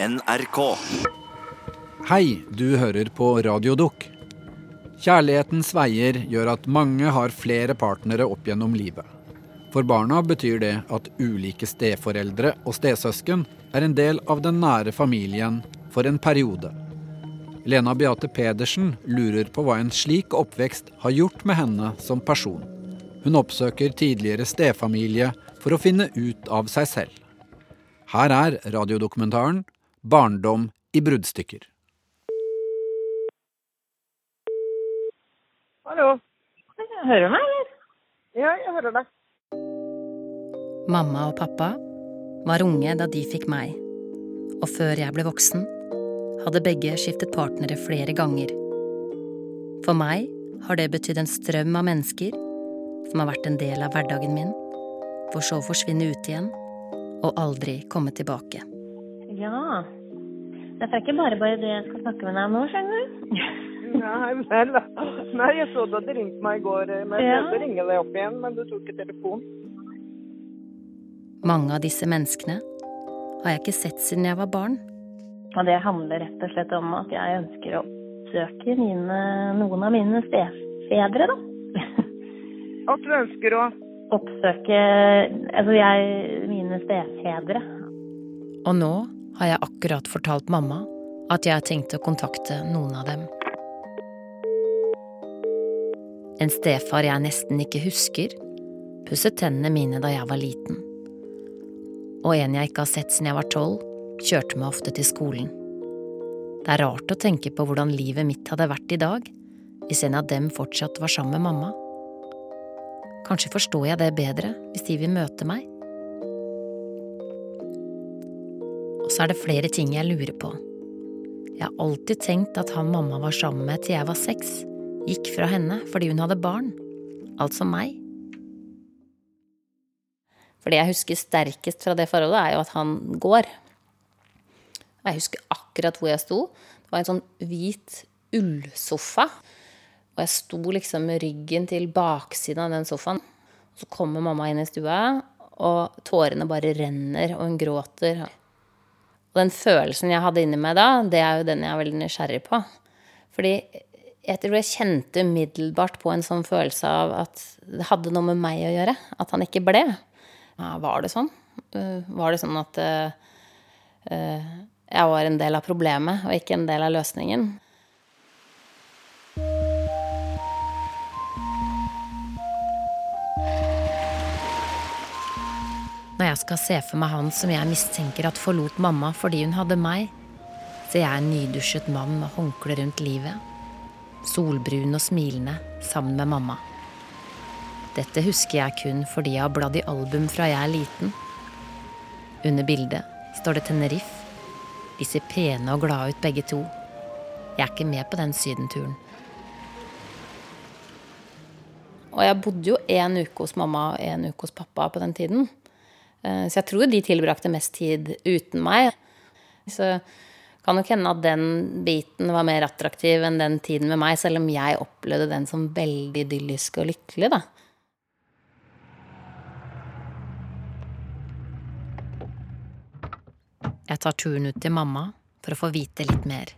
NRK. Hei, du hører på Radiodukk. Kjærlighetens veier gjør at mange har flere partnere opp gjennom livet. For barna betyr det at ulike steforeldre og stesøsken er en del av den nære familien for en periode. Lena Beate Pedersen lurer på hva en slik oppvekst har gjort med henne som person. Hun oppsøker tidligere stefamilie for å finne ut av seg selv. Her er radiodokumentaren 'Barndom i bruddstykker'. Hallo. Hører du meg, eller? Ja, jeg hører deg. Mamma og pappa var unge da de fikk meg, og før jeg ble voksen, hadde begge skiftet partnere flere ganger. For meg har det betydd en strøm av mennesker som har vært en del av hverdagen min, for så å forsvinne ut igjen og aldri komme tilbake. Ja. Det er ikke bare bare det jeg skal snakke med deg om nå, skjønner du. Nei, vel. Nei, jeg så du hadde ringt meg i går, eh, men jeg Ja. prøvde å ringe deg opp igjen, men du tok ikke telefonen. Mange av disse menneskene har jeg ikke sett siden jeg var barn. Og det handler rett og slett om at jeg ønsker å oppsøke mine, noen av mine stefedre, da. At du ønsker å Oppsøke altså jeg, mine stefedre. Og nå har jeg akkurat fortalt mamma at jeg har tenkt å kontakte noen av dem. En stefar jeg nesten ikke husker, pusset tennene mine da jeg var liten. Og en jeg ikke har sett siden jeg var tolv, kjørte meg ofte til skolen. Det er rart å tenke på hvordan livet mitt hadde vært i dag hvis en av dem fortsatt var sammen med mamma. Kanskje forstår jeg det bedre hvis de vil møte meg? Så er det flere ting jeg lurer på. Jeg har alltid tenkt at han mamma var sammen med til jeg var seks, gikk fra henne fordi hun hadde barn. Altså meg. For det jeg husker sterkest fra det forholdet, er jo at han går. Jeg husker akkurat hvor jeg sto. Det var en sånn hvit ullsofa. Og jeg sto liksom med ryggen til baksiden av den sofaen. Så kommer mamma inn i stua, og tårene bare renner, og hun gråter. Og den følelsen jeg hadde inni meg da, det er jo den jeg er veldig nysgjerrig på. Fordi jeg tror jeg kjente umiddelbart på en sånn følelse av at det hadde noe med meg å gjøre. At han ikke ble. Ja, var det sånn? Uh, Var det sånn at uh, uh, jeg var en del av problemet og ikke en del av løsningen? Når jeg skal se for meg han som jeg mistenker at forlot mamma fordi hun hadde meg, ser jeg en nydusjet mann med håndkle rundt livet, solbrun og smilende, sammen med mamma. Dette husker jeg kun fordi jeg har bladd i album fra jeg er liten. Under bildet står det Tenerife. De ser pene og glade ut begge to. Jeg er ikke med på den sydenturen. Og jeg bodde jo en uke hos mamma og en uke hos pappa på den tiden. Eh, Så jeg tror de tilbrakte mest tid uten meg. Så kan nok hende at den biten var mer attraktiv enn den tiden med meg, selv om jeg opplevde den som veldig idyllisk og lykkelig, da. Jeg tar turen ut til mamma for å få vite litt mer.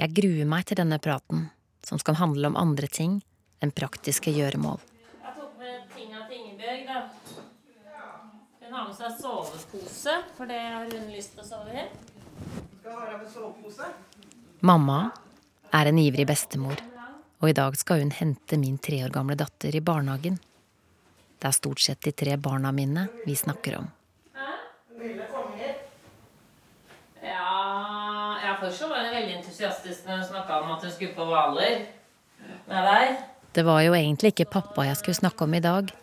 Jeg gruer meg til denne praten, som skal handle om andre ting enn praktiske gjøremål. Jeg tok med tinga til Ingebjørg, da. Hun har med seg sovepose, for det har hun lyst til å sove i. Mamma er en ivrig bestemor, og i dag skal hun hente min tre år gamle datter i barnehagen. Det er stort sett de tre barna mine vi snakker om. Ja, ja først var hun veldig entusiastisk når hun snakka om at hun skulle på Hvaler med deg. Det var jo egentlig ikke pappa jeg skulle snakke om i dag,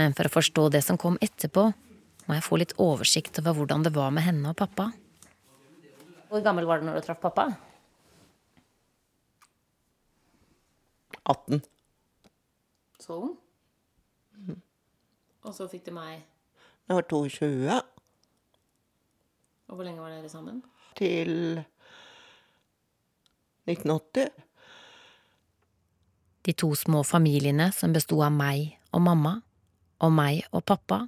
men for å forstå det som kom etterpå, må jeg få litt oversikt over hvordan det var med henne og pappa. Hvor gammel var du når du traff pappa? 18. Så ung. Og så fikk du meg. Jeg var 22 Og hvor lenge var dere sammen? til 1980. De to små familiene som besto av meg og mamma, og meg og pappa,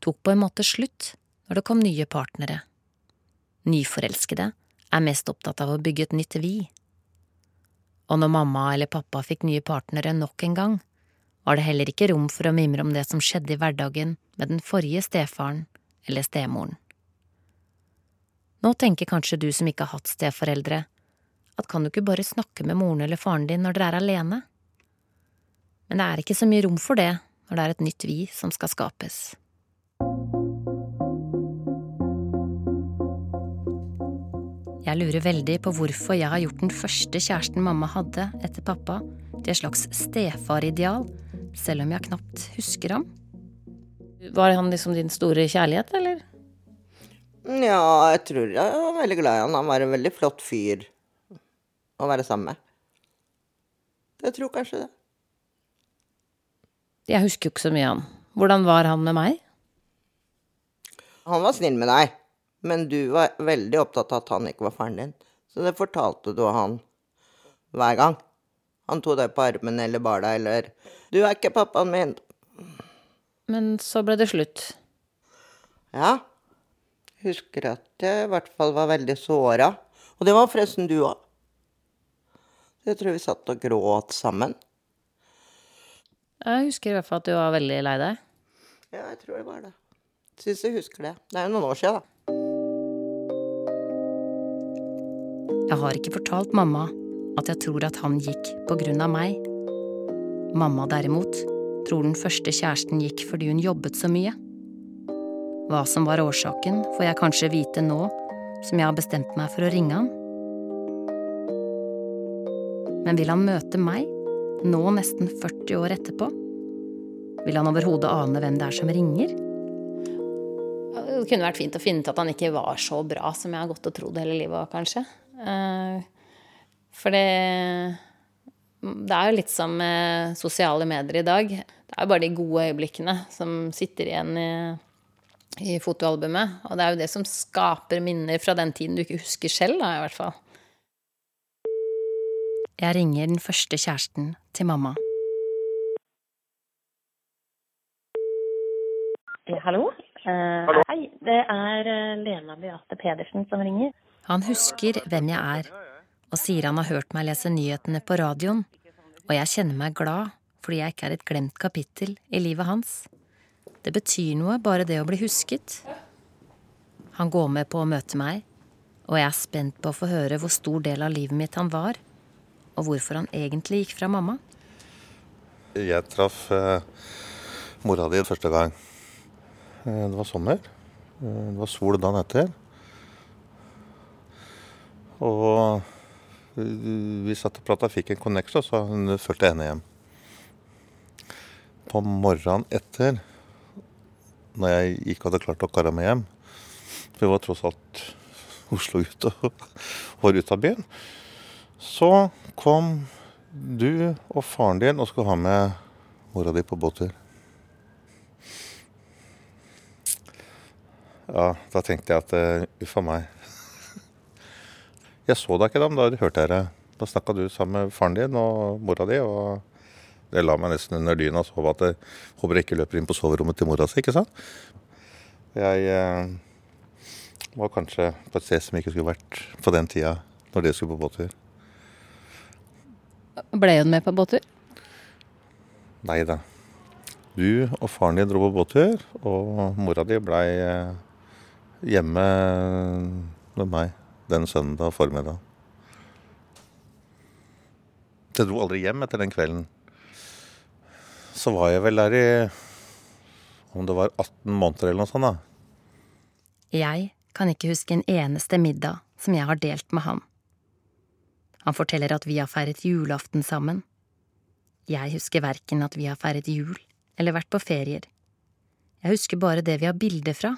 tok på en måte slutt når det kom nye partnere. nyforelskede, er mest opptatt av å bygge et nytt vi. Og når mamma eller pappa fikk nye partnere nok en gang, var det heller ikke rom for å mimre om det som skjedde i hverdagen med den forrige stefaren eller stemoren. Nå tenker kanskje du som ikke har hatt steforeldre, at kan du ikke bare snakke med moren eller faren din når dere er alene? Men det er ikke så mye rom for det når det er et nytt vi som skal skapes. Jeg lurer veldig på hvorfor jeg har gjort den første kjæresten mamma hadde etter pappa, til et slags stefarideal, selv om jeg knapt husker ham. Var han liksom din store kjærlighet, eller? Ja, jeg tror jeg var veldig glad i han. Han var en veldig flott fyr å være sammen med. Jeg tror kanskje det. Jeg husker jo ikke så mye av han. Hvordan var han med meg? Han var snill med deg, men du var veldig opptatt av at han ikke var faren din. Så det fortalte du han hver gang. Han tok deg på armen eller bar deg, eller 'Du er ikke pappaen min'. Men så ble det slutt. Ja. Husker at jeg i hvert fall var veldig såra. Og det var forresten du òg. Jeg tror vi satt og gråt sammen. Jeg husker i hvert fall at du var veldig lei deg. Ja, jeg tror det var det. Syns jeg husker det. Det er jo noen år sia, da. Jeg har ikke fortalt mamma at jeg tror at han gikk på grunn av meg. Mamma derimot tror den første kjæresten gikk fordi hun jobbet så mye. Hva som var årsaken, får jeg kanskje vite nå som jeg har bestemt meg for å ringe han. Men vil han møte meg, nå nesten 40 år etterpå? Vil han overhodet ane hvem det er som ringer? Det kunne vært fint å finne ut at han ikke var så bra som jeg har gått og trodd hele livet, kanskje. Eh, For det Det er jo litt som med sosiale medier i dag. Det er jo bare de gode øyeblikkene som sitter igjen i, i fotoalbumet. Og det er jo det som skaper minner fra den tiden du ikke husker selv, da, i hvert fall. Jeg ringer den første kjæresten til mamma. Ja, hallo? Eh, Hei, det er eh, Lena Beate Pedersen som ringer. Han husker hvem jeg er, og sier han har hørt meg lese nyhetene på radioen, og jeg kjenner meg glad fordi jeg ikke er et glemt kapittel i livet hans. Det betyr noe, bare det å bli husket. Han går med på å møte meg, og jeg er spent på å få høre hvor stor del av livet mitt han var, og hvorfor han egentlig gikk fra mamma. Jeg traff eh, mora di første gang. Eh, det var sommer. Eh, det var sol dagen etter. Og vi satt og prata, fikk en connection, så hun fulgte henne hjem. På morgenen etter, når jeg ikke hadde klart å karre meg hjem For vi var tross alt Oslo ute og var ute av byen. Så kom du og faren din og skulle ha med mora di på båttur. Ja, da tenkte jeg at uh, uff a meg. Jeg så deg ikke da, men da hørte jeg det. Da snakka du sammen med faren din og mora di, og det la meg nesten under dyna og sov at jeg håper jeg ikke løper inn på soverommet til mora si, ikke sant? Jeg eh, var kanskje på et sted som ikke skulle vært på den tida, når dere skulle på båttur. Ble hun med på båttur? Nei da. Du og faren din dro på båttur, og mora di blei eh, hjemme med meg den søndag formiddag. Jeg dro aldri hjem etter den kvelden. Så var jeg vel der i om det var 18 måneder eller noe sånt. da. Jeg kan ikke huske en eneste middag som jeg har delt med han. Han forteller at vi har feiret julaften sammen. Jeg husker verken at vi har feiret jul eller vært på ferier. Jeg husker bare det vi har bilder fra.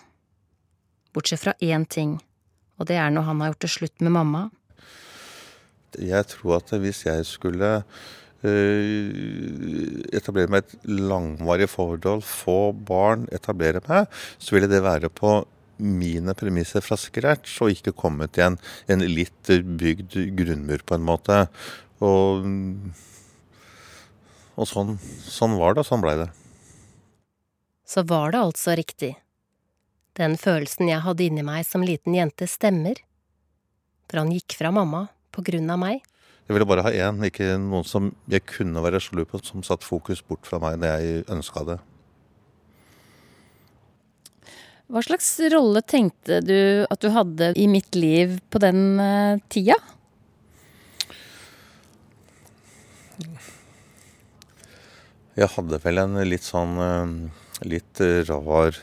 Bortsett fra én ting, og det er når han har gjort det slutt med mamma. Jeg tror at hvis jeg skulle øh, etablere meg et langvarig forhold, få barn, etablere meg, så ville det være på mine premisser fra scratch, og ikke kommet i en, en litt bygd grunnmur, på en måte. Og, og sånn, sånn var det, og sånn blei det. Så var det altså riktig. Den følelsen jeg hadde inni meg som liten jente, stemmer. For han gikk fra mamma på grunn av meg. Jeg ville bare ha én, ikke noen som jeg kunne være sjalu på, som satt fokus bort fra meg når jeg ønska det. Hva slags rolle tenkte du at du hadde i mitt liv på den eh, tida? Jeg hadde vel en litt sånn eh, litt rar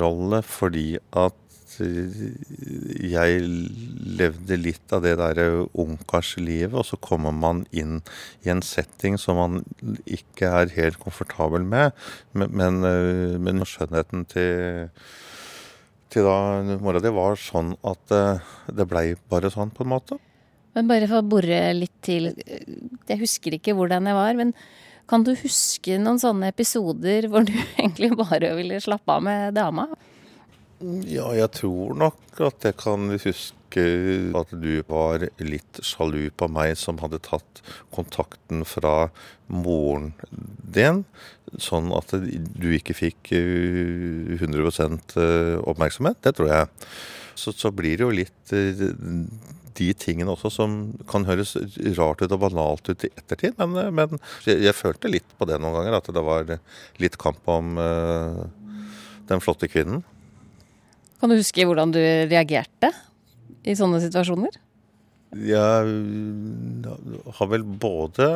rolle, fordi at eh, jeg levde litt av det derre ungkarslivet, og så kommer man inn i en setting som man ikke er helt komfortabel med. Men, men, eh, men skjønnheten til, til da mora di var sånn at det blei bare sånn, på en måte. Men bare for å bore litt til. Jeg husker ikke hvordan jeg var, men kan du huske noen sånne episoder hvor du egentlig bare ville slappe av med dama? Ja, jeg tror nok at jeg kan huske at du var litt sjalu på meg som hadde tatt kontakten fra moren din, sånn at du ikke fikk 100 eh, oppmerksomhet. Det tror jeg. Så, så blir det jo litt eh, de tingene også som kan høres rart ut og banalt ut i ettertid. Men, men jeg, jeg, følte litt på det noen ganger, at det var litt kamp om uh, den flotte kvinnen. Kan du huske hvordan du reagerte i sånne situasjoner? Jeg har vel både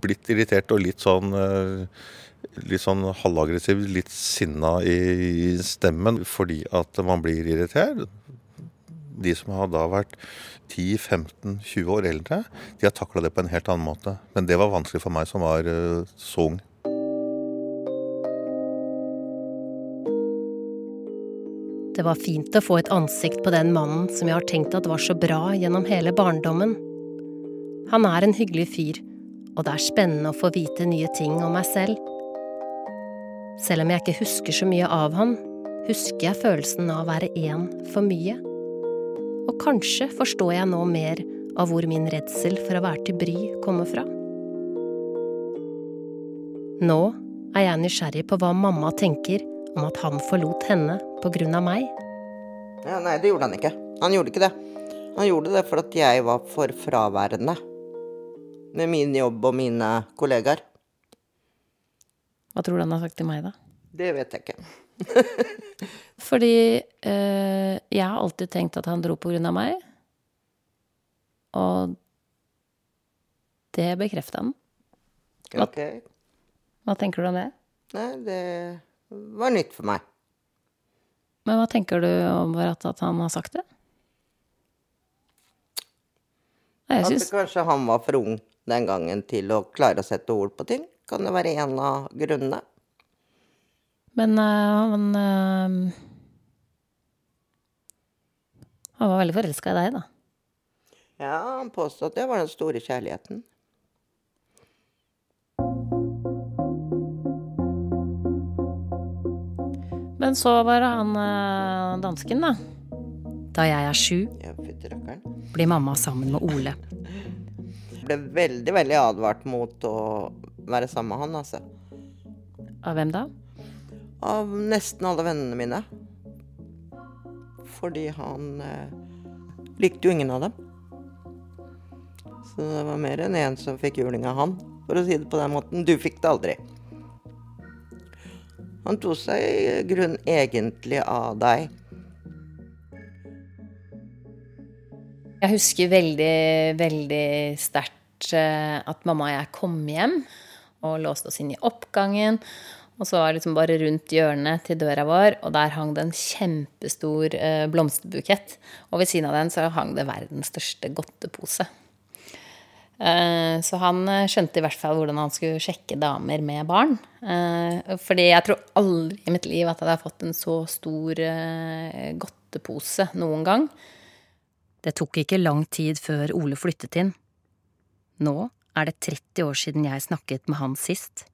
blitt irritert og litt sånn litt sånn halvaggressiv, litt sinna i stemmen fordi at man blir irritert. De som har da vært 10-15-20 år eldre, de har takla det på en helt annen måte. Men det var vanskelig for meg som var uh, så ung. Det var fint å få et ansikt på den mannen som jeg har tenkt at var så bra gjennom hele barndommen. Han er en hyggelig fyr, og det er spennende å få vite nye ting om meg selv. Selv om jeg ikke husker så mye av han, husker jeg følelsen av å være én for mye og kanskje forstår jeg nå mer av hvor min redsel for å være til bry kommer fra. Nå er jeg nysgjerrig på hva mamma tenker om at han forlot henne på grunn av meg. Ja, nei, det gjorde han ikke. Han gjorde ikke det. Han gjorde det fordi jeg var for fraværende med min jobb og mine kollegaer. Hva tror du han har sagt til meg, da? Det vet jeg ikke. Fordi eh, jeg har alltid tenkt at han dro på grunn av meg. Og det bekrefta han. Hva, okay. hva tenker du om det? Nei, det var nytt for meg. Men hva tenker du om at, at han har sagt det? Nei, jeg synes... kanskje han var for ung den gangen til å klare å sette ord på ting. Kan det være en av grunnene? Men uh, han uh, Han var veldig forelska i deg, da. Ja, han påstod at det var den store kjærligheten. Men så var det han uh, dansken, da. Da jeg er sju, blir mamma sammen med Ole. Jeg ble veldig, veldig advart mot å være sammen med han, altså. Av hvem da? Av nesten alle vennene mine. Fordi han eh, likte jo ingen av dem. Så det var mer enn én som fikk juling av han, for å si det på den måten. Du fikk det aldri. Han tok seg i grunn egentlig av deg. Jeg husker veldig, veldig sterkt eh, at mamma og jeg kom hjem og låste oss inn i oppgangen. Og så var det liksom bare rundt hjørnet til døra vår, og der hang det en kjempestor eh, blomsterbukett. Og ved siden av den så hang det verdens største godtepose. Eh, så han eh, skjønte i hvert fall hvordan han skulle sjekke damer med barn. Fordi jeg tror aldri i mitt liv at jeg hadde fått en så stor godtepose noen gang. Det tok ikke lang tid før Ole flyttet inn. Nå er det 30 år siden jeg snakket med han sist.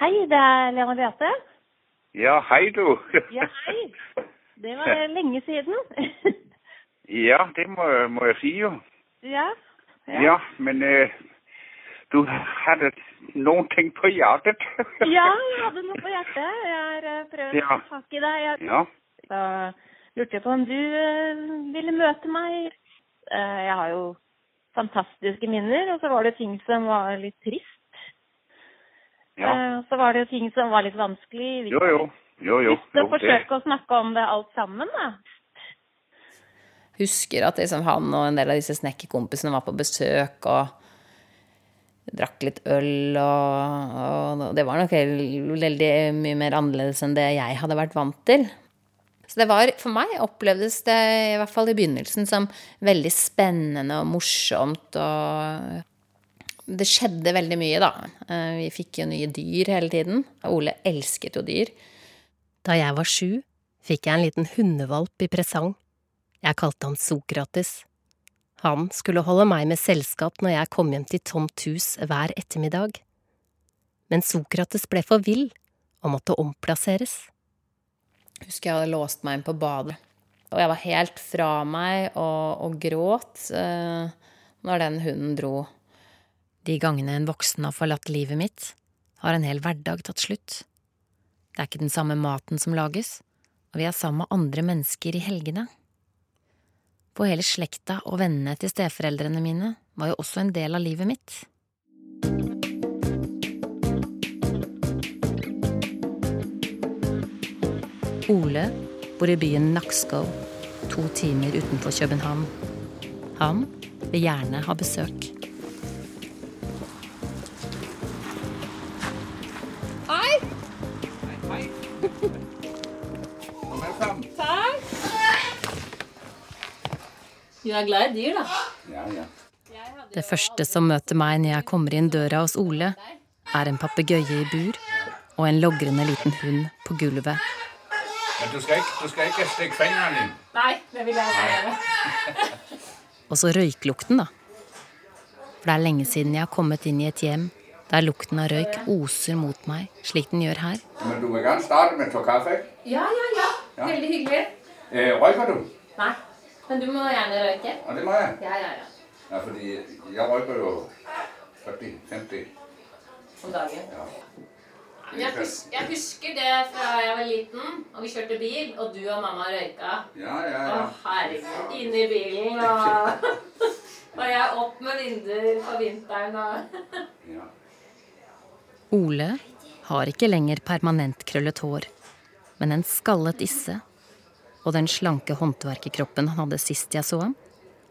Hei, det er Lena Beate. Ja, hei du. ja, hei. Det var lenge siden. ja, det må, må, jeg si jo. Ja. Ja, ja men uh, du hadde noen ting på hjertet. Ja, jeg hadde noe på hjertet. Jeg har prøvd prøvd å Ja. få tak i deg. Jeg Ja, da lurte jeg på om du eh, ville møte meg. Eh, jeg har jo fantastiske minner, og så var det ting som var litt trist. Ja. Eh, så var det jo ting som var litt vanskelig. Vi Jo, jo. Jo, jo. å forsøke å snakke om det alt sammen, da. Husker at liksom han og en del av disse snekkerkompisene var på besøk og drakk litt øl, og, og det var nok veldig mye mer annerledes enn det jeg hadde vært vant til. Så det var, for meg opplevdes det, i hvert fall i begynnelsen, som veldig spennende og morsomt. Og det skjedde veldig mye, da. Eh, Vi fikk jo nye dyr hele tiden. Ole elsket jo dyr. Da jeg var sju, fikk jeg en liten hundevalp i presang. Jeg kalte han Sokrates. Han skulle holde meg med selskap når jeg kom hjem til tomt hus hver ettermiddag. Men Sokrates ble for vill og måtte omplasseres. Husker jeg hadde låst meg inn på badet. Og jeg var helt fra meg og, og gråt eh, når den hunden dro. De gangene en voksen har forlatt livet mitt, har en hel hverdag tatt slutt. Det er ikke den samme maten som lages, og vi er sammen med andre mennesker i helgene. For hele slekta og vennene til steforeldrene mine var jo også en del av livet mitt. Ole bor i byen Nakskov, to timer utenfor København. Han vil gjerne ha besøk. Du er glad i dyr, da? Ja, ja. Det første som møter meg når jeg kommer inn døra hos Ole, er en papegøye i bur og en logrende liten hund på gulvet. Men du skal ikke, du skal ikke stikke fingeren inn. Nei, det vil jeg også gjøre. Og så røyklukten, da. For det er lenge siden jeg har kommet inn i et hjem der lukten av røyk oser mot meg, slik den gjør her. Men du vil gerne starte med to kaffe. Ja, ja, ja. Ja. Veldig hyggelig. Eh, røyker du? Nei, men du må gjerne røyke. Ja, det må jeg. Ja, ja, ja. Ja, fordi jeg røyker jo 40-50. Om dagen. Ja. Jeg, husker, jeg husker det fra jeg var liten, og vi kjørte bil, og du og mamma røyka. Ja, ja, Å, ja. herregud. Inne i bilen, og, og jeg opp med vinduer på vinteren, og ja. Ole har ikke lenger permanent krøllet hår, men en skallet isse. Og den slanke håndverkerkroppen han hadde sist jeg så ham,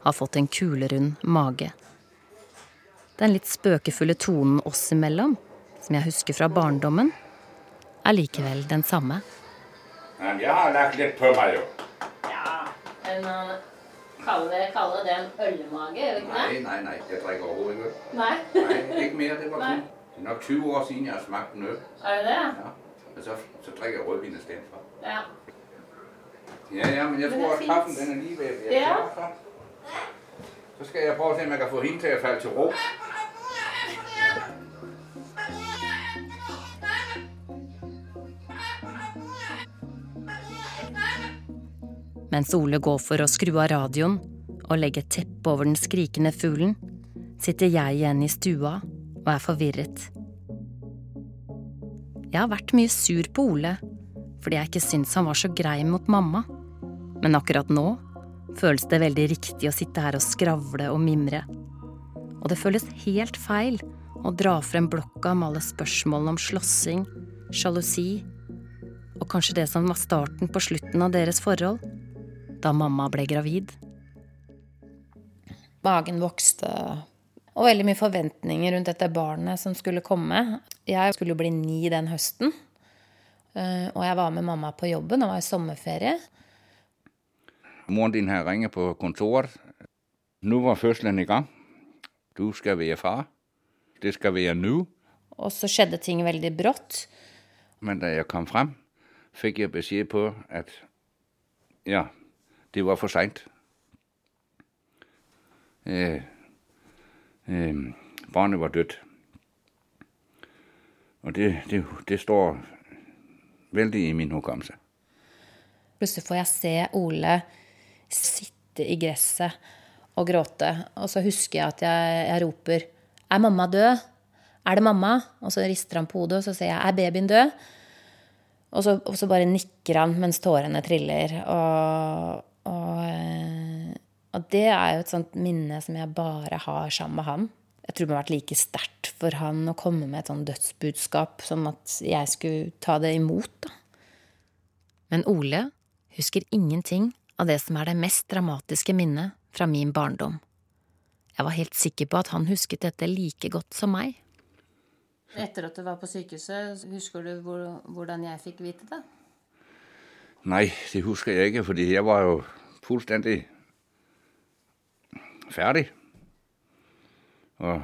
har fått en kulerund mage. Den litt spøkefulle tonen oss imellom, som jeg husker fra barndommen, er likevel den samme. Men jeg har lagt litt på meg, jo. Ja, men uh, kaller dere kaller det en ølmage, gjør ikke Nei, det? nei, nei. Jeg drikker overhovedet ikke øl. Nei. Nej, ikke mer. Det var sånn. Det er nok 20 år siden, jeg har smakt en øl. Er det det? Ja. Men så, så drikker jeg rødvin i stedet for. Ja. Ja, ja, men jeg Men tror, at kaffen den er lige ved at blive Ja. klar, så. Så skal jeg prøve at se, om jeg kan få hende til at falde til ro. Mens Ole går for å skru av radioen og legge et teppe over den skrikende fuglen, sitter jeg igjen i stua og er forvirret. Jeg har vært mye sur på Ole fordi jeg ikke syns han var så grei mot mamma. Men akkurat nå føles det veldig riktig å sitte her og skravle og mimre. Og det føles helt feil å dra frem blokka med alle spørsmålene om slåssing, sjalusi og kanskje det som var starten på slutten av deres forhold, da mamma ble gravid. Magen vokste, og veldig mye forventninger rundt dette barnet som skulle komme. Jeg skulle bli ni den høsten, eh, og jeg var med mamma på jobben, det var i sommerferie. Moren din har ringet på kontoret. Nå var fødselen i gang. Du skal være far. Det skal være nå. Og så skjedde ting veldig brått. Men da jeg kom frem, fikk jeg beskjed på, at ja, det var for sent. Eh, eh, barnet var dødt. Og det, det, det står veldig i min hukommelse. Plutselig får jeg se Ole sitte i gresset og gråte. Og så husker jeg at jeg, jeg roper Er mamma død? Er det mamma? Og så rister han på hodet, og så sier jeg er babyen død? Og så, og så bare nikker han mens tårene triller. Og, og, eh, og det er jo et sånt minne som jeg bare har sammen med han. Jeg tror det må ha vært like sterkt for han å komme med et sånt dødsbudskap som at jeg skulle ta det imot. da. Men Ole husker ingenting av det som er det mest dramatiske minnet fra min barndom. Jeg var helt sikker på at han husket dette like godt som meg. Etter at du var på sykehuset, husker du hvor, hvordan jeg fikk vite det? Nei, det husker jeg ikke, fordi jeg var jo fullstendig ferdig. Og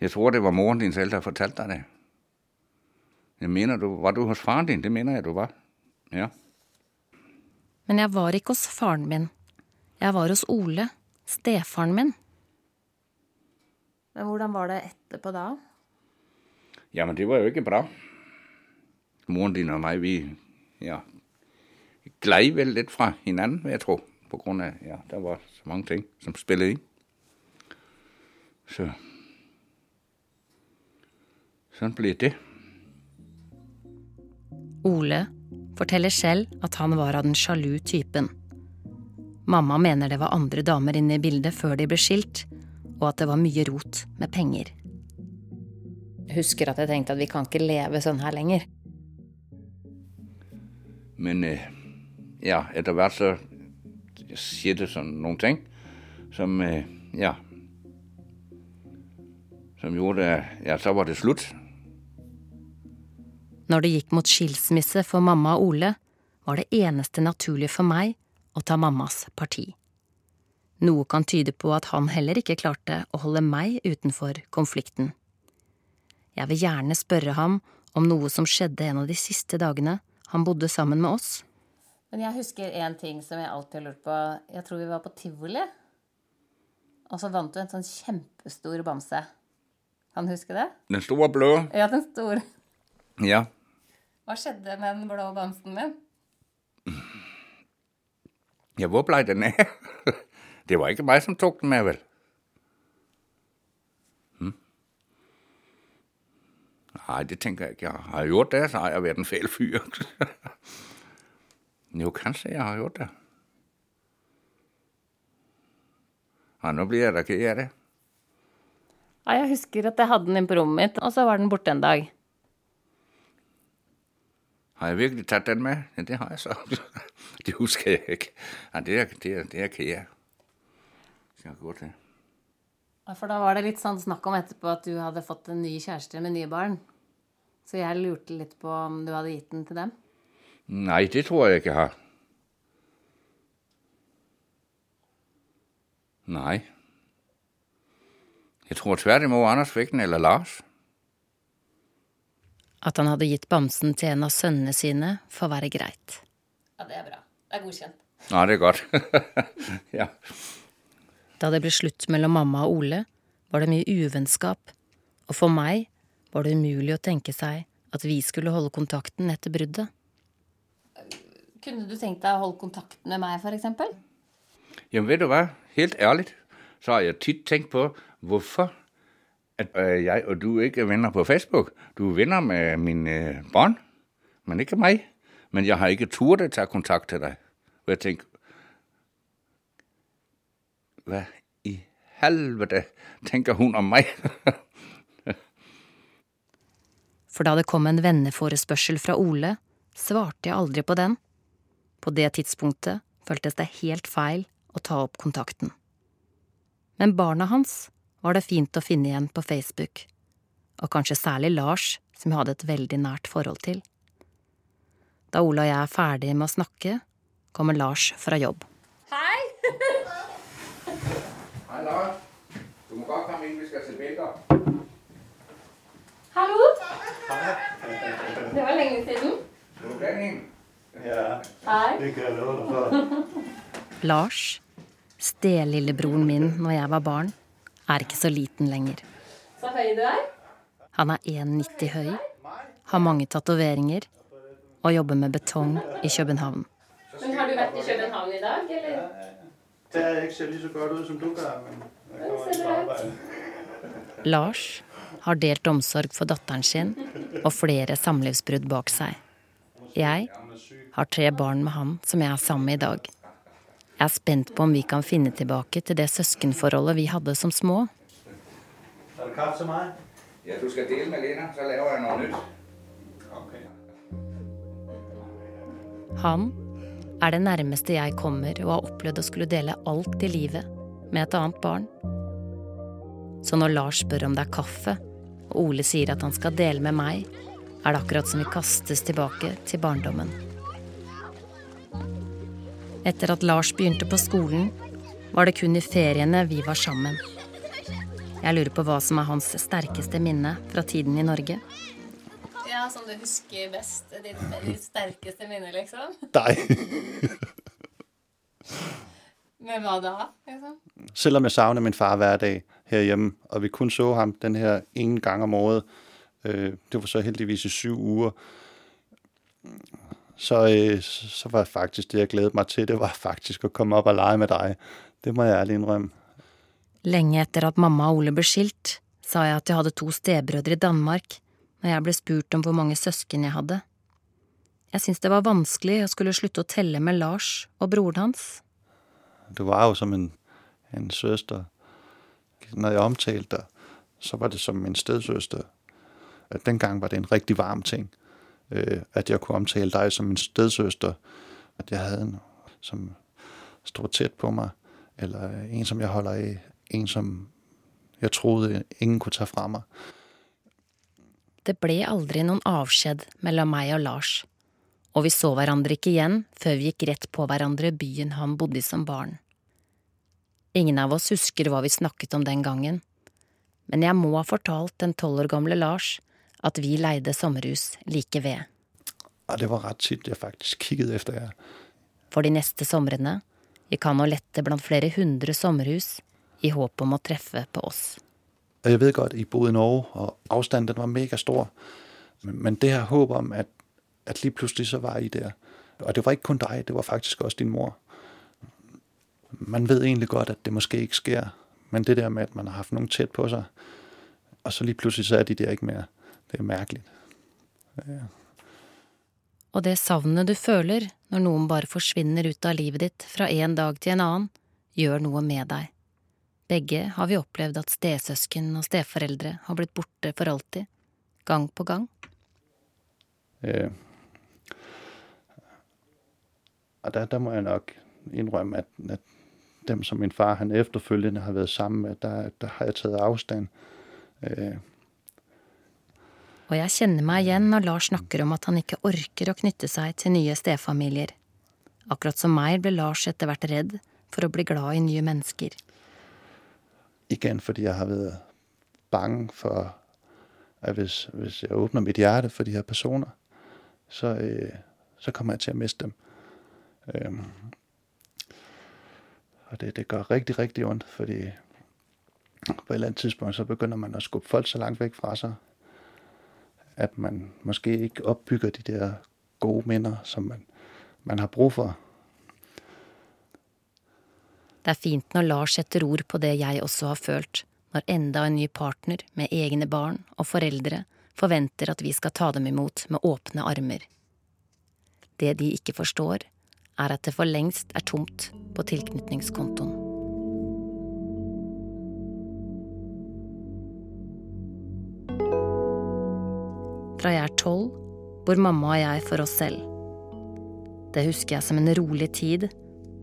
jeg tror det var moren din selv som fortalte deg det. Jeg mener du, Var du hos faren din? Det mener jeg du var. Ja. Men jeg var ikke hos faren min. Jeg var hos Ole, stefaren min. Men hvordan var det etterpå da? Ja, men det var jo ikke bra. Moren din og meg, vi ja, glei vel litt fra hinanden, vil jeg tro. På grunn av ja, det var så mange ting som spillet inn. Så Sånn blir det. Ole forteller selv at han var av den sjalu typen. Mamma mener det var andre damer inne i bildet før de ble skilt, og at det var mye rot med penger. Jeg husker at jeg tenkte at vi kan ikke leve sånn her lenger. Men øh, ja, etter hvert så skjedde sånn noen ting som øh, ja Som gjorde Ja, så var det slutt. Når det gikk mot skilsmisse for mamma og Ole, var det eneste naturlige for meg å ta mammas parti. Noe kan tyde på at han heller ikke klarte å holde meg utenfor konflikten. Jeg vil gjerne spørre ham om noe som skjedde en av de siste dagene han bodde sammen med oss. Men jeg husker én ting som jeg alltid har lurt på. Jeg tror vi var på tivoli. Og så vant du en sånn kjempestor bamse. Kan du huske det? Den store blå. Ja, den store. Ja. Hva skjedde med den blå bamsen min? Ja, hvor blei den av? Det var ikke meg som tok den med, vel? Hm? Nei, det tenker jeg ikke. Har jeg gjort det, så har jeg vært en feil fyr. jo, kanskje jeg har gjort det. Ja, nå blir jeg da ikke av det. Ja, jeg husker at jeg hadde den inn på rommet mitt, og så var den borte en dag. Har jeg virkelig tatt den med? Ja, det har jeg så. det husker jeg ikke. Ja, det er, det er, det er ikke jeg. Skal gå til. For da var det litt sånn snakk om etterpå at du hadde fått en ny kjæreste med nye barn. Så jeg lurte litt på om du hadde gitt den til dem. Nei, det tror jeg ikke jeg har. Nei. Jeg tror tvert imot Anders fikk den, eller Lars. At han hadde gitt bamsen til en av sønnene sine, får være greit. Ja, det er bra. Det er godkjent. Ja, det er godt. ja. Da det ble slutt mellom mamma og Ole, var det mye uvennskap, og for meg var det umulig å tenke seg at vi skulle holde kontakten etter bruddet. Kunne du tenkt deg å holde kontakten med meg, for eksempel? Jamen, vet du hva? Helt ærlig, så har jeg titt tenkt på hvorfor at øh, jeg og du ikke er venner på Facebook. Du er venner med mine øh, barn, men ikke meg. Men jeg har ikke turt å ta kontakt til deg. Og jeg tenker Hva i helvete tenker hun om meg? For da det kom en venneforespørsel fra Ole, svarte jeg aldri på den. På det tidspunktet føltes det helt feil å ta opp kontakten. Men barna hans var det fint å finne igjen på Facebook, og kanskje særlig Lars, som jeg hadde et veldig nært forhold til. Da Ole og jeg er ferdige med å snakke, kommer Lars fra jobb. Hei! Hei, Lars. Du må godt komme inn, vi skal se bilder. Hallo! Det var lenge siden. Du den inn? Hei. Lars, stelillebroren min når jeg var barn, er ikke så liten lenger. Så høy du er. Han er 1,90 høy, har mange tatoveringer og jobber med betong i København. Men har du vært i København i dag, eller? Det ikke ser lige så godt ut som du gjør, men jeg kommer ikke på bra Lars har delt omsorg for datteren sin og flere samlivsbrudd bak seg. Jeg har tre barn med han som jeg er sammen med i dag. Jeg er spent på om vi kan finne tilbake til det søskenforholdet vi hadde som små. Er det kaffe til meg? Ja, du skal dele med Lena, så laver jeg noe nytt. Han er det nærmeste jeg kommer å ha opplevd å skulle dele alt i livet med et annet barn. Så når Lars spør om det er kaffe, og Ole sier at han skal dele med meg, er det akkurat som vi kastes tilbake til barndommen. Etter at Lars begynte på skolen, var det kun i feriene vi var sammen. Jeg lurer på hva som er hans sterkeste minne fra tiden i Norge. Ja, som du husker best. Ditt, ditt sterkeste minne, liksom. Deg. Men hva da? liksom? Selvom jeg savner min far hver dag her hjemme, og vi kun så ham den her én gang om året, øh, det var så heldigvis i syv uger, så, øh, så var faktisk det jeg gledet meg til, det var faktisk å komme opp og lege med deg. Det må jeg ærlig innrømme. Lenge etter at mamma og Ole ble skilt, sa jeg at jeg hadde to stebrødre i Danmark, når jeg ble spurt om hvor mange søsken jeg hadde. Jeg syntes det var vanskelig å skulle slutte å telle med Lars og broren hans. Du var jo som en, en søster. Når jeg omtalte deg, så var det som min stedsøster. At Den gang var det en riktig varm ting. Øh, at jeg kunne omtale deg som min stedsøster. At jeg hadde en som stod tett på meg. Eller en som jeg holder i. En som jeg trodde ingen kunne ta fra meg. Det ble aldri noen avskjed mellom meg og Lars, og vi så hverandre ikke igjen før vi gikk rett på hverandre i byen han bodde i som barn. Ingen av oss husker hva vi snakket om den gangen, men jeg må ha fortalt den tolv år gamle Lars at vi leide sommerhus like ved. Ja, det var rett tit jeg faktisk kikket efter jer. For de neste somrene gikk han og lette blant flere hundre sommerhus i håp om å treffe på oss. Jeg ved godt, I bodde i Norge, og avstanden var megastor. Men, men det her håpet om, at, at lige plutselig så var jeg der. Og det var ikke kun deg, det var faktisk også din mor. Man ved egentlig godt, at det måske ikke sker. Men det der med, at man har haft noen tett på seg, og så lige plutselig så er de der ikke mere. Det mærkeligt. Ja. Og det savnet du føler når noen bare forsvinner ut av livet ditt fra en dag til en annen, gjør noe med deg. Begge har vi opplevd at stesøsken og steforeldre har blitt borte for alltid, gang på gang. Eh, Og der, der må jeg nok innrømme at, at dem som min far han efterfølgende har vært sammen med, der, der har jeg taget avstand. Øh. Og jeg kjenner meg igjen når Lars snakker om at han ikke orker å knytte seg til nye stefamilier. Akkurat som meg ble Lars etter hvert redd for å bli glad i nye mennesker. Igen fordi jeg har vært bange for, at hvis, hvis jeg åpner mitt hjerte for de her personer, så, øh, så kommer jeg til å miste dem. Um, Og det, det gør rigtig, rigtig ondt, fordi på et eller andet tidspunkt, så begynder man at skubbe folk så langt væk fra sig, at man måske ikke opbygger de der gode minner som man, man har brug for. Det er fint når Lars setter ord på det jeg også har følt, når enda en ny partner med egne barn og foreldre forventer at vi skal ta dem imot med åpne armer. Det de ikke forstår, er at det for lengst er tomt på tilknytningskontoen. Fra jeg er tolv, bor mamma og jeg for oss selv. Det husker jeg som en rolig tid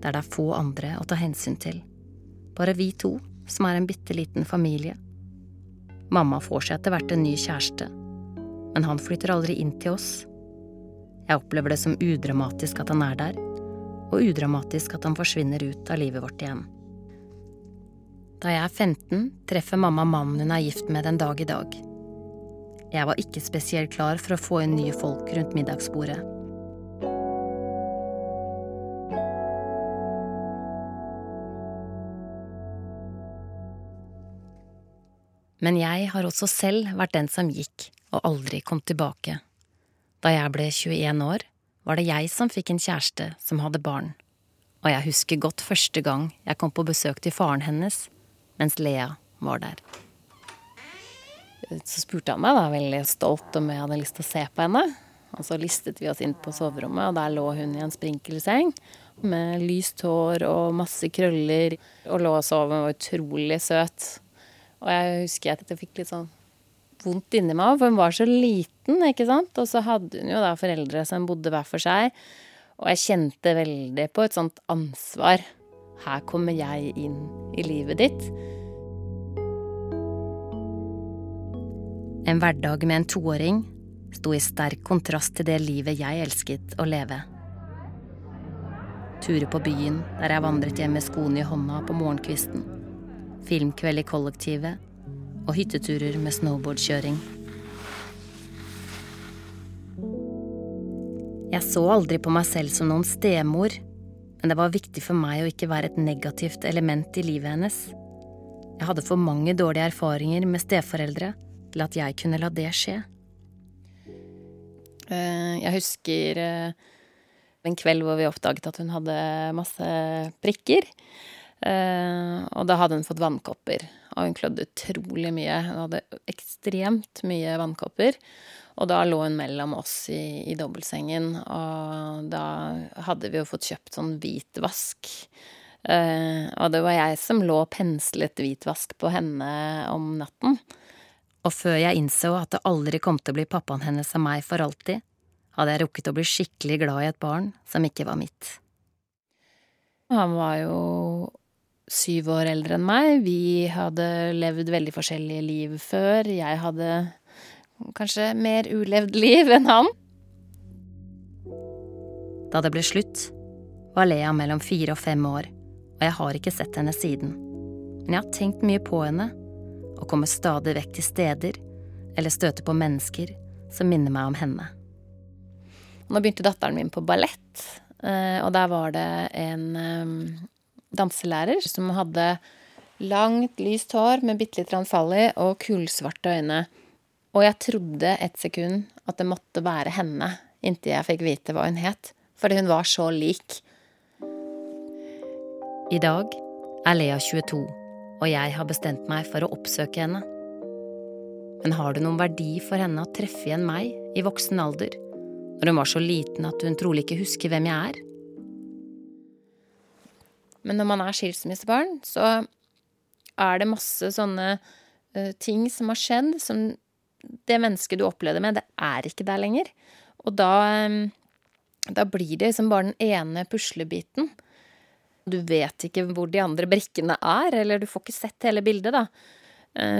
der det er få andre å ta hensyn til. Bare vi to, som er en bitte liten familie. Mamma får seg etter hvert en ny kjæreste, men han flytter aldri inn til oss. Jeg opplever det som udramatisk at han er der, og udramatisk at han forsvinner ut av livet vårt igjen. Da jeg er 15, treffer mamma mannen hun er gift med den dag i dag. Jeg var ikke spesielt klar for å få inn nye folk rundt middagsbordet. Men jeg har også selv vært den som gikk og aldri kom tilbake. Da jeg ble 21 år, var det jeg som fikk en kjæreste som hadde barn. Og jeg husker godt første gang jeg kom på besøk til faren hennes, mens Lea var der. Så spurte han meg da, veldig stolt om jeg hadde lyst til å se på henne. Og så listet vi oss inn på soverommet, og der lå hun i en sprinkelseng. Med lyst hår og masse krøller. Og lå og sov og var utrolig søt. Og jeg husker at jeg fikk litt sånn vondt inni meg, for hun var så liten, ikke sant. Og så hadde hun jo da foreldre som bodde hver for seg. Og jeg kjente veldig på et sånt ansvar. Her kommer jeg inn i livet ditt. En hverdag med en toåring sto i sterk kontrast til det livet jeg elsket å leve. Turer på byen der jeg vandret hjem med skoene i hånda på morgenkvisten. Filmkveld i kollektivet og hytteturer med snowboardkjøring. Jeg så aldri på meg selv som noen stemor, men det var viktig for meg å ikke være et negativt element i livet hennes. Jeg hadde for mange dårlige erfaringer med steforeldre til at jeg kunne la det skje. Eh, jeg husker eh, en kveld hvor vi oppdaget at hun hadde masse prikker. Eh, og da hadde hun fått vannkopper, og hun klødde utrolig mye. Hun hadde ekstremt mye vannkopper. Og da lå hun mellom oss i, i dobbeltsengen, og da hadde vi jo fått kjøpt sånn hvitvask. Og det var jeg som lå og penslet hvitvask på henne om natten. Og før jeg innså at det aldri kom til å bli pappaen hennes av meg for alltid, hadde jeg rukket å bli skikkelig glad i et barn som ikke var mitt. Han var jo syv år eldre enn meg. Vi hadde levd veldig forskjellige liv før. Jeg hadde kanskje mer ulevd liv enn han. Da det ble slutt, var Lea mellom fire og fem år, og jeg har ikke sett henne siden. Men jeg har tenkt mye på henne, og kommer stadig vekk til steder eller støter på mennesker som minner meg om henne. Nå begynte datteren min på ballett, og der var det en danselærer som hadde langt, lyst hår med bitte litt fall og kullsvarte øyne. Og jeg trodde et sekund at det måtte være henne, inntil jeg fikk vite hva hun het. Fordi hun var så lik. I dag er Lea 22, og jeg har bestemt meg for å oppsøke henne. Men har det noen verdi for henne å treffe igjen meg i voksen alder, når hun var så liten at hun trolig ikke husker hvem jeg er? Men når man er skilsmissebarn, så er det masse sånne uh, ting som har skjedd, som det mennesket du opplevde med, det er ikke der lenger. Og da, da blir det liksom bare den ene puslebiten. Du vet ikke hvor de andre brikkene er, eller du får ikke sett hele bildet, da.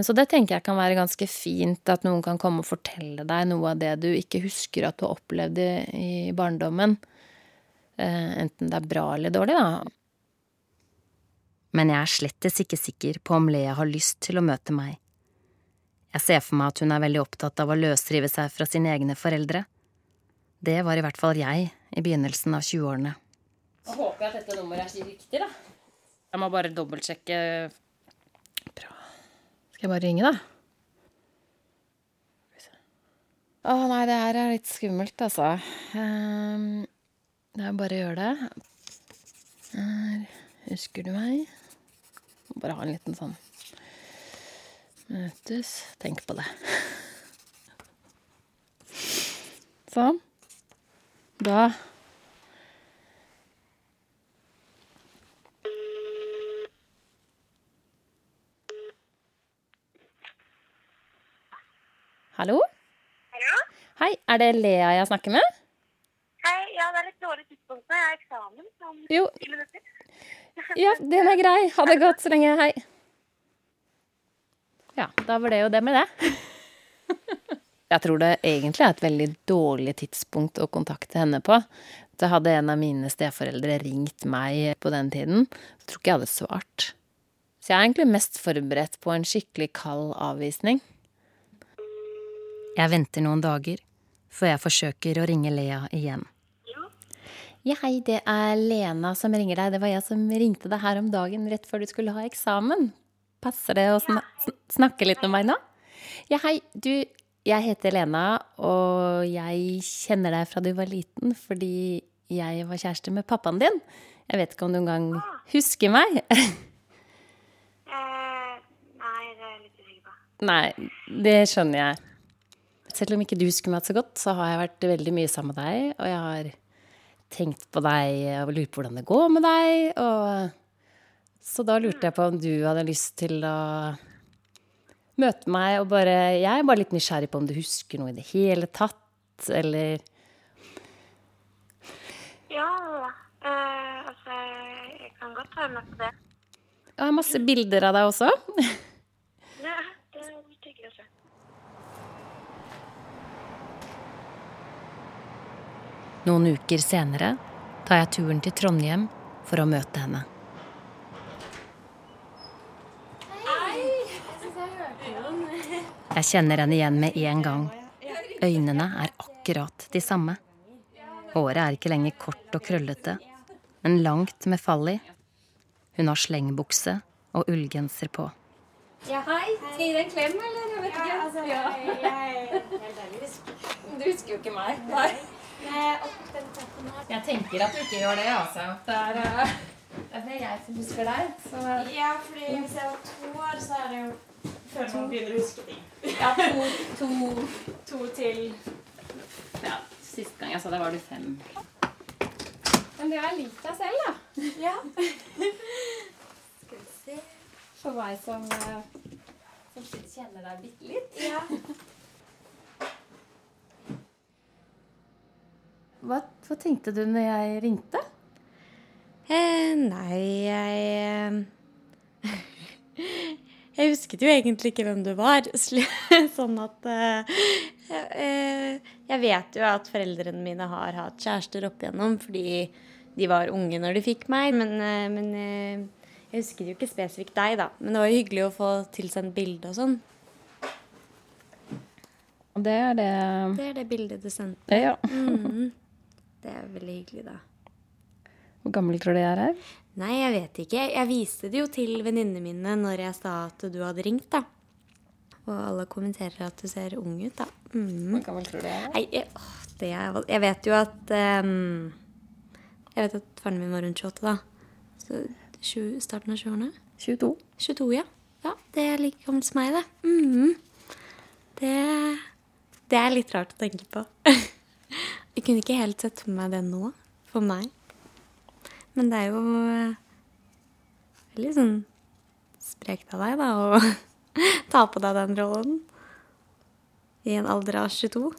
Så det tenker jeg kan være ganske fint, at noen kan komme og fortelle deg noe av det du ikke husker at du har opplevd i barndommen. Enten det er bra eller dårlig, da. Men jeg er slettes ikke sikker på om Lea har lyst til å møte meg. Jeg ser for meg at hun er veldig opptatt av å løsrive seg fra sine egne foreldre. Det var i hvert fall jeg i begynnelsen av 20-årene. Jeg håper at dette nummeret er riktig, da. Jeg må bare dobbeltsjekke Bra. Skal jeg bare ringe, da? Å nei, det her er litt skummelt, altså. Um, det er bare å gjøre det. Her. Husker du meg? Må bare ha en liten sånn Møtes. Tenk på det. Sånn. Da Hallo? Hallo? Hei, er det Lea jeg snakker med? Hei, ja, det er litt dårlig tidspunkt nå. Jeg har eksamen om Jo. ti minutter. Ja, den er grei. Ha det godt så lenge. Hei. Ja, da var det jo det med det. Jeg tror det egentlig er et veldig dårlig tidspunkt å kontakte henne på. Så hadde en av mine steforeldre ringt meg på den tiden, så tror ikke jeg hadde svart. Så jeg er egentlig mest forberedt på en skikkelig kald avvisning. Jeg venter noen dager før jeg forsøker å ringe Lea igjen. Ja, hei, det er Lena som ringer deg. Det var jeg som ringte deg her om dagen rett før du skulle ha eksamen. Passer det å sn snakke litt med meg nå? Ja, hei, du, jeg heter Lena, og jeg kjenner deg fra du var liten fordi jeg var kjæreste med pappaen din. Jeg vet ikke om du engang husker meg? Eh, nei, det er jeg litt usikker på. Nei, det skjønner jeg. Selv om ikke du husker meg så godt, så har jeg vært veldig mye sammen med deg. Og jeg har tenkt på deg og lurt på hvordan det går med deg. Og så da lurte jeg på om du hadde lyst til å møte meg og bare Jeg er bare litt nysgjerrig på om du husker noe i det hele tatt, eller Ja, eh, altså Jeg kan godt være med på det. Jeg har masse bilder av deg også. Ja, det tenker jeg også. Noen uker senere tar jeg turen til Trondheim for å møte henne. Jeg kjenner henne igjen med en gang. Øynene er akkurat de samme. Håret er ikke lenger kort og krøllete, men langt med fall i. Hun har slengbukse og ullgenser på. Ja, hei. Skal jeg gi deg en klem, eller? Jeg vet ikke. altså, ja. Du husker jo ikke meg. Nei. Jeg tenker at du ikke gjør det, altså. Det er, eh, det er jeg som husker deg. Så. Ja, fordi hvis jeg var to år, så er det jo før man begynner å huske ting. Ja, to, to, To til ja, Sist gang jeg sa det, var du fem. Men du er lik deg selv, da. Ja. Skal vi se For meg som, eh, som kjenner deg bitte litt. Ja. Hva, hva tenkte du når jeg ringte? Eh, nei, jeg eh, Jeg husket jo egentlig ikke hvem du var. Sånn at eh, eh, Jeg vet jo at foreldrene mine har hatt kjærester opp igjennom fordi de var unge når de fikk meg. Men, eh, men eh, jeg husket jo ikke spesifikt deg, da. Men det var jo hyggelig å få tilsendt bilde og sånn. Og det er det Det er det bildet du sendte. Ja. Mhm. Det er veldig hyggelig, da. Hvor gammel tror du jeg er her? Nei, jeg vet ikke. Jeg viste det jo til venninnene mine når jeg sa at du hadde ringt, da. Og alle kommenterer at du ser ung ut, da. Mm. Hvor gammel tror du jeg er? Nei, jeg, åh, det er, jeg vet jo at um, Jeg vet at faren min var rundt 28, da. Så 20, starten av 20-årene. 22. 22, ja. Ja, Det er like gammelt som meg, det. Mm. Det, det er litt rart å tenke på. Jeg kunne ikke helt sett for meg det nå, for meg. Men det er jo eh, veldig sånn sprekt av deg, da, å ta på deg den rollen i en alder av 22.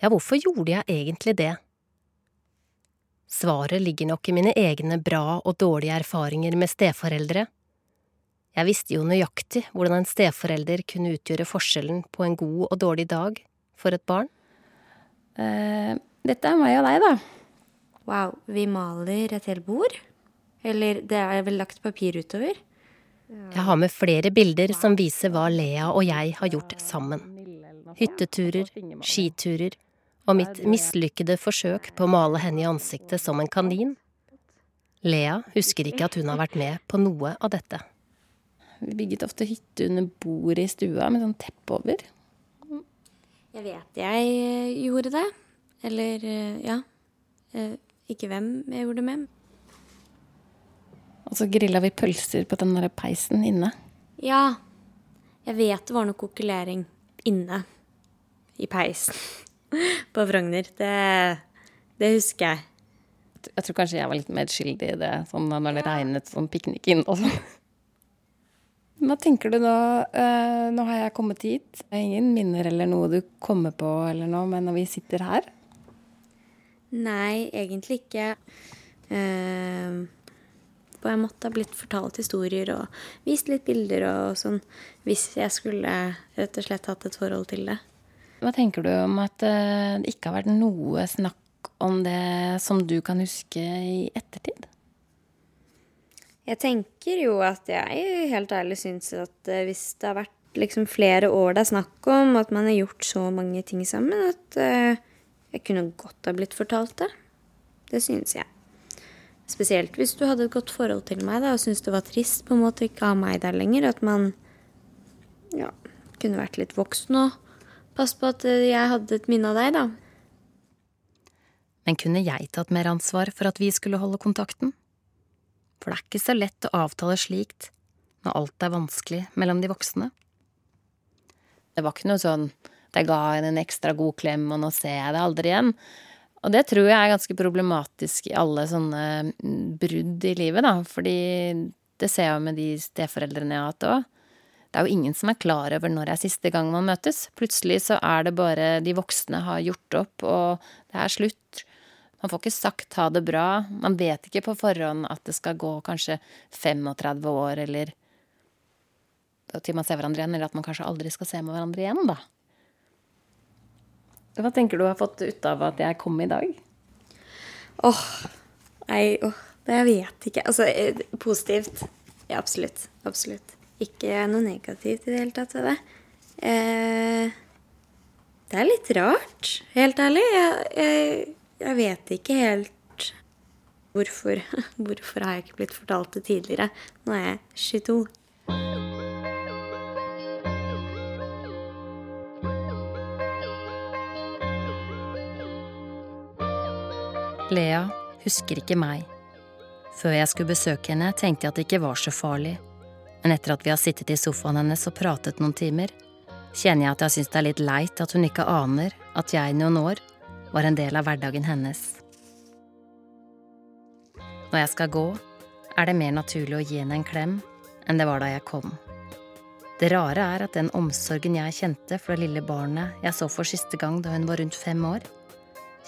Ja, hvorfor gjorde jeg egentlig det? Svaret ligger nok i mine egne bra og dårlige erfaringer med steforeldre. Jeg visste jo nøyaktig hvordan en steforelder kunne utgjøre forskjellen på en god og dårlig dag for et barn. Eh, dette er meg og deg, da. Wow, vi maler et helt bord? Eller det er vel lagt papir utover? Jeg har med flere bilder som viser hva Lea og jeg har gjort sammen. Hytteturer, skiturer og mitt mislykkede forsøk på å male henne i ansiktet som en kanin. Lea husker ikke at hun har vært med på noe av dette. Vi bygget ofte hytte under bordet i stua med sånn teppe over. Jeg vet jeg eh, gjorde det. Eller, eh, ja. Eh, Ikke hvem jeg gjorde det med. Og så grilla vi pølser på den der peisen inne. Ja. Jeg vet det var noe kokkelering inne i peisen på Frogner. Det, det husker jeg. Jeg tror kanskje jeg var litt medskyldig i det, sånn når det regnet sånn piknik inn og sånn. Hva tenker du nå? Eh, nå har jeg kommet hit. Det er ingen minner eller noe du kommer på eller noe, men når vi sitter her Nei, egentlig ikke. Eh, på en måte har blitt fortalt historier og vist litt bilder og sånn, hvis jeg skulle rett og slett hatt et forhold til det. Hva tenker du om at eh, det ikke har vært noe snakk om det som du kan huske i ettertid? Jeg tenker jo at jeg helt ærlig syns at eh, hvis det har vært liksom flere år det er snakk om, at man har gjort så mange ting sammen, at eh, jeg kunne godt ha blitt fortalt det. Det syns jeg. Spesielt hvis du hadde et godt forhold til meg da, og syntes det var trist på en måte ikke å ha meg der lenger. At man ja, kunne vært litt voksen og passe på at eh, jeg hadde et minne av deg, da. Men kunne jeg tatt mer ansvar for at vi skulle holde kontakten? For det er ikke så lett å avtale slikt når alt er vanskelig mellom de voksne. Det var ikke noe sånn jeg ga henne en ekstra god klem, og nå ser jeg det aldri igjen. Og det tror jeg er ganske problematisk i alle sånne mm, brudd i livet, da. Fordi det ser jeg jo med de steforeldrene jeg har hatt òg. Det er jo ingen som er klar over når det er siste gang man møtes. Plutselig så er det bare de voksne har gjort opp, og det er slutt. Man får ikke sagt ha det bra. Man vet ikke på forhånd at det skal gå kanskje 35 år, eller til man ser hverandre igjen, eller at man kanskje aldri skal se med hverandre igjen, da. Hva tenker du har fått ut av at jeg kom i dag? Åh, nei, åh, det jeg vet ikke. Altså, eh, positivt. Ja, absolutt. Absolutt. Ikke noe negativt i det hele tatt ved det. Eh, det er litt rart, helt ærlig. Jeg, jeg, jeg vet ikke helt hvorfor. Hvorfor har jeg ikke blitt fortalt det tidligere? Nå er jeg 22. Lea husker ikke meg. Før jeg skulle besøke henne, tenkte jeg at det ikke var så farlig. Men etter at vi har sittet i sofaen hennes og pratet noen timer, kjenner jeg at jeg syns det er litt leit at hun ikke aner at jeg noen år var en del av hverdagen hennes. Når jeg skal gå, er det mer naturlig å gi henne en klem enn det var da jeg kom. Det rare er at den omsorgen jeg kjente for det lille barnet jeg så for siste gang da hun var rundt fem år,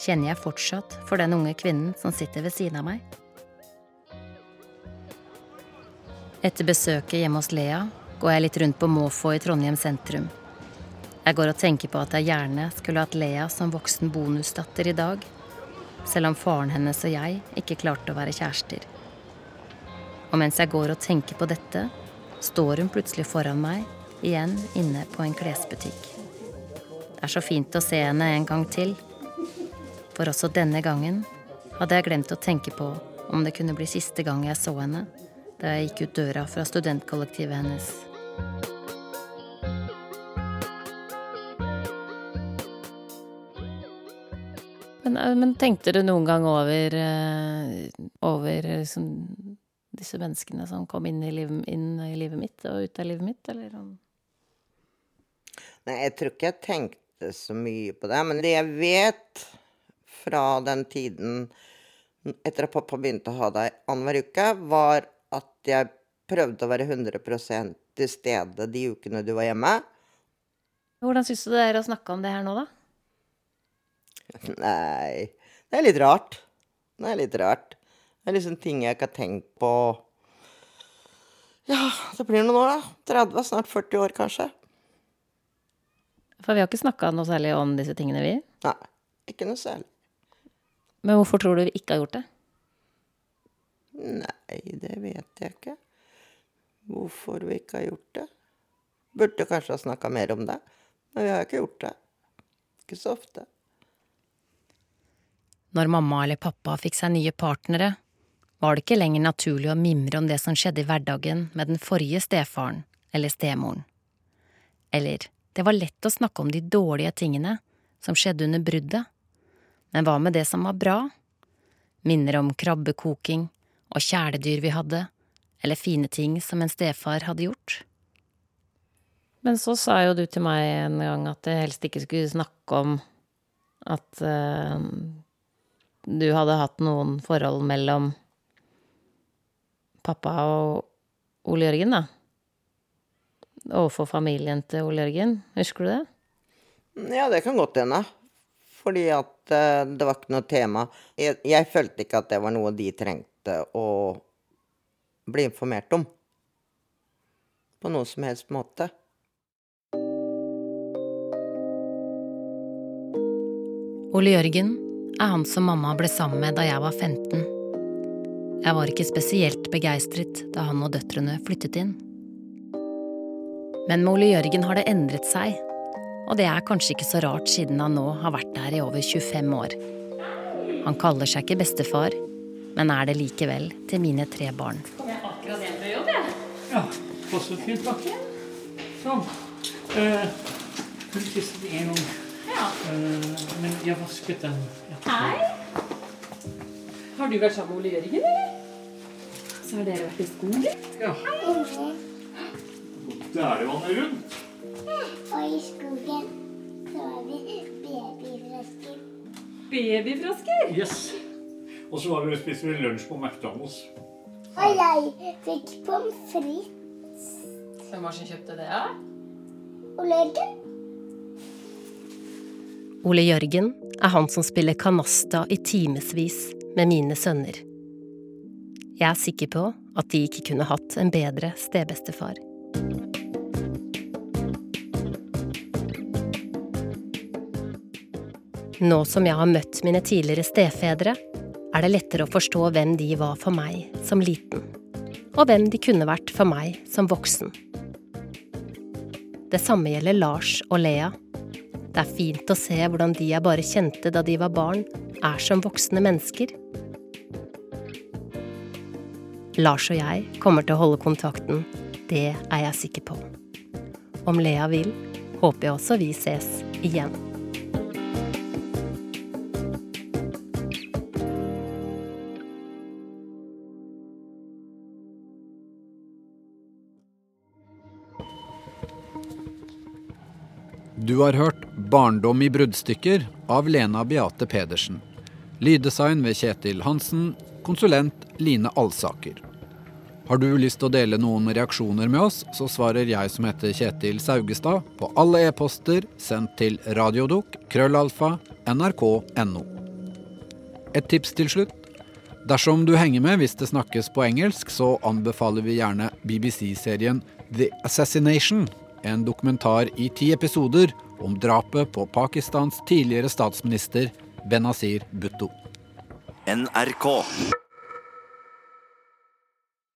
kjenner jeg fortsatt for den unge kvinnen som sitter ved siden av meg. Etter besøket hjemme hos Lea går jeg litt rundt på måfå i Trondheim sentrum. Jeg går og tenker på at jeg gjerne skulle hatt Lea som voksen bonusdatter i dag, selv om faren hennes og jeg ikke klarte å være kjærester. Og mens jeg går og tenker på dette, står hun plutselig foran meg, igjen inne på en klesbutikk. Det er så fint å se henne en gang til. For også denne gangen hadde jeg glemt å tenke på om det kunne bli siste gang jeg så henne da jeg gikk ut døra fra studentkollektivet hennes. Men, eh, men tenkte du noen gang over, eh, over liksom, disse menneskene som kom inn i, livet, inn i livet mitt og ut av livet mitt, eller? Nei, jeg tror ikke jeg tenkte så mye på det. Men det jeg vet fra den tiden etter at pappa begynte å ha deg annenhver uke, var at jeg prøvde å være 100 til stede de ukene du var hjemme. Hvordan syns du det er å snakke om det her nå, da? Nei Det er litt rart. Det er litt rart. Det er liksom ting jeg ikke har tenkt på Ja, det blir noen år, da. 30, snart 40 år, kanskje. For vi har ikke snakka noe særlig om disse tingene, vi? Nei, ikke noe særlig. Men hvorfor tror du vi ikke har gjort det? Nei, det vet jeg ikke. Hvorfor vi ikke har gjort det. Burde kanskje ha snakka mer om det. Men vi har ikke gjort det. Ikke så ofte. Når mamma eller pappa fikk seg nye partnere, var det ikke lenger naturlig å mimre om det som skjedde i hverdagen med den forrige stefaren eller stemoren. Eller, det var lett å snakke om de dårlige tingene som skjedde under bruddet, men hva med det som var bra? Minner om krabbekoking og kjæledyr vi hadde, eller fine ting som en stefar hadde gjort? Men så sa jo du til meg en gang at jeg helst ikke skulle snakke om at uh, du hadde hatt noen forhold mellom pappa og Ole Jørgen, da. Overfor familien til Ole Jørgen. Husker du det? Ja, det kan godt hende. Fordi at uh, det var ikke noe tema. Jeg, jeg, følte ikke at det var noe de trengte å bli informert om. På noe som helst måte. Ole Jørgen er han som mamma ble sammen med da jeg var 15. Jeg var ikke spesielt begeistret da han og døtrene flyttet inn. Men med Ole Jørgen har det endret seg, og det er kanskje ikke så rart siden han nå har vært der i over 25 år. Han kaller seg ikke bestefar, men er det likevel til mine tre barn. Jeg akkurat hjem fra jobb, jeg? Ja, passer fint, da. Sånn. Uh, Hun tisset en gang. Ja. Uh, men jeg vasket den. Hei. Har du vært sammen med Ole Jørgen, eller? Så har dere vært i skogen? Ja. Der er det vannet rundt. Og i skogen så har vi babyfrosker. Babyfrosker? Yes. Og så var vi og spiste vi lunsj på McDonald's. Og jeg fikk pommes frites. Hvem var det som kjøpte det, da? Ole Jørgen. Ole Jørgen er han som spiller kanasta i timevis med mine sønner. Jeg er sikker på at de ikke kunne hatt en bedre stebestefar. Nå som jeg har møtt mine tidligere stefedre, er det lettere å forstå hvem de var for meg som liten, og hvem de kunne vært for meg som voksen. Det samme gjelder Lars og Lea. Det er fint å se hvordan de jeg bare kjente da de var barn, er som voksne mennesker. Lars og jeg kommer til å holde kontakten, det er jeg sikker på. Om Lea vil, håper jeg også vi ses igjen. Du har hørt 'Barndom i bruddstykker' av Lena Beate Pedersen. Lyddesign ved Kjetil Hansen, konsulent Line Alsaker. Har du lyst til å dele noen reaksjoner med oss, så svarer jeg som heter Kjetil Saugestad på alle e-poster sendt til radiodok krøllalfa nrk.no. Et tips til slutt. Dersom du henger med hvis det snakkes på engelsk, så anbefaler vi gjerne BBC-serien The Assassination, en dokumentar i ti episoder om drapet på Pakistans tidligere statsminister Benazir Bhutto. NRK.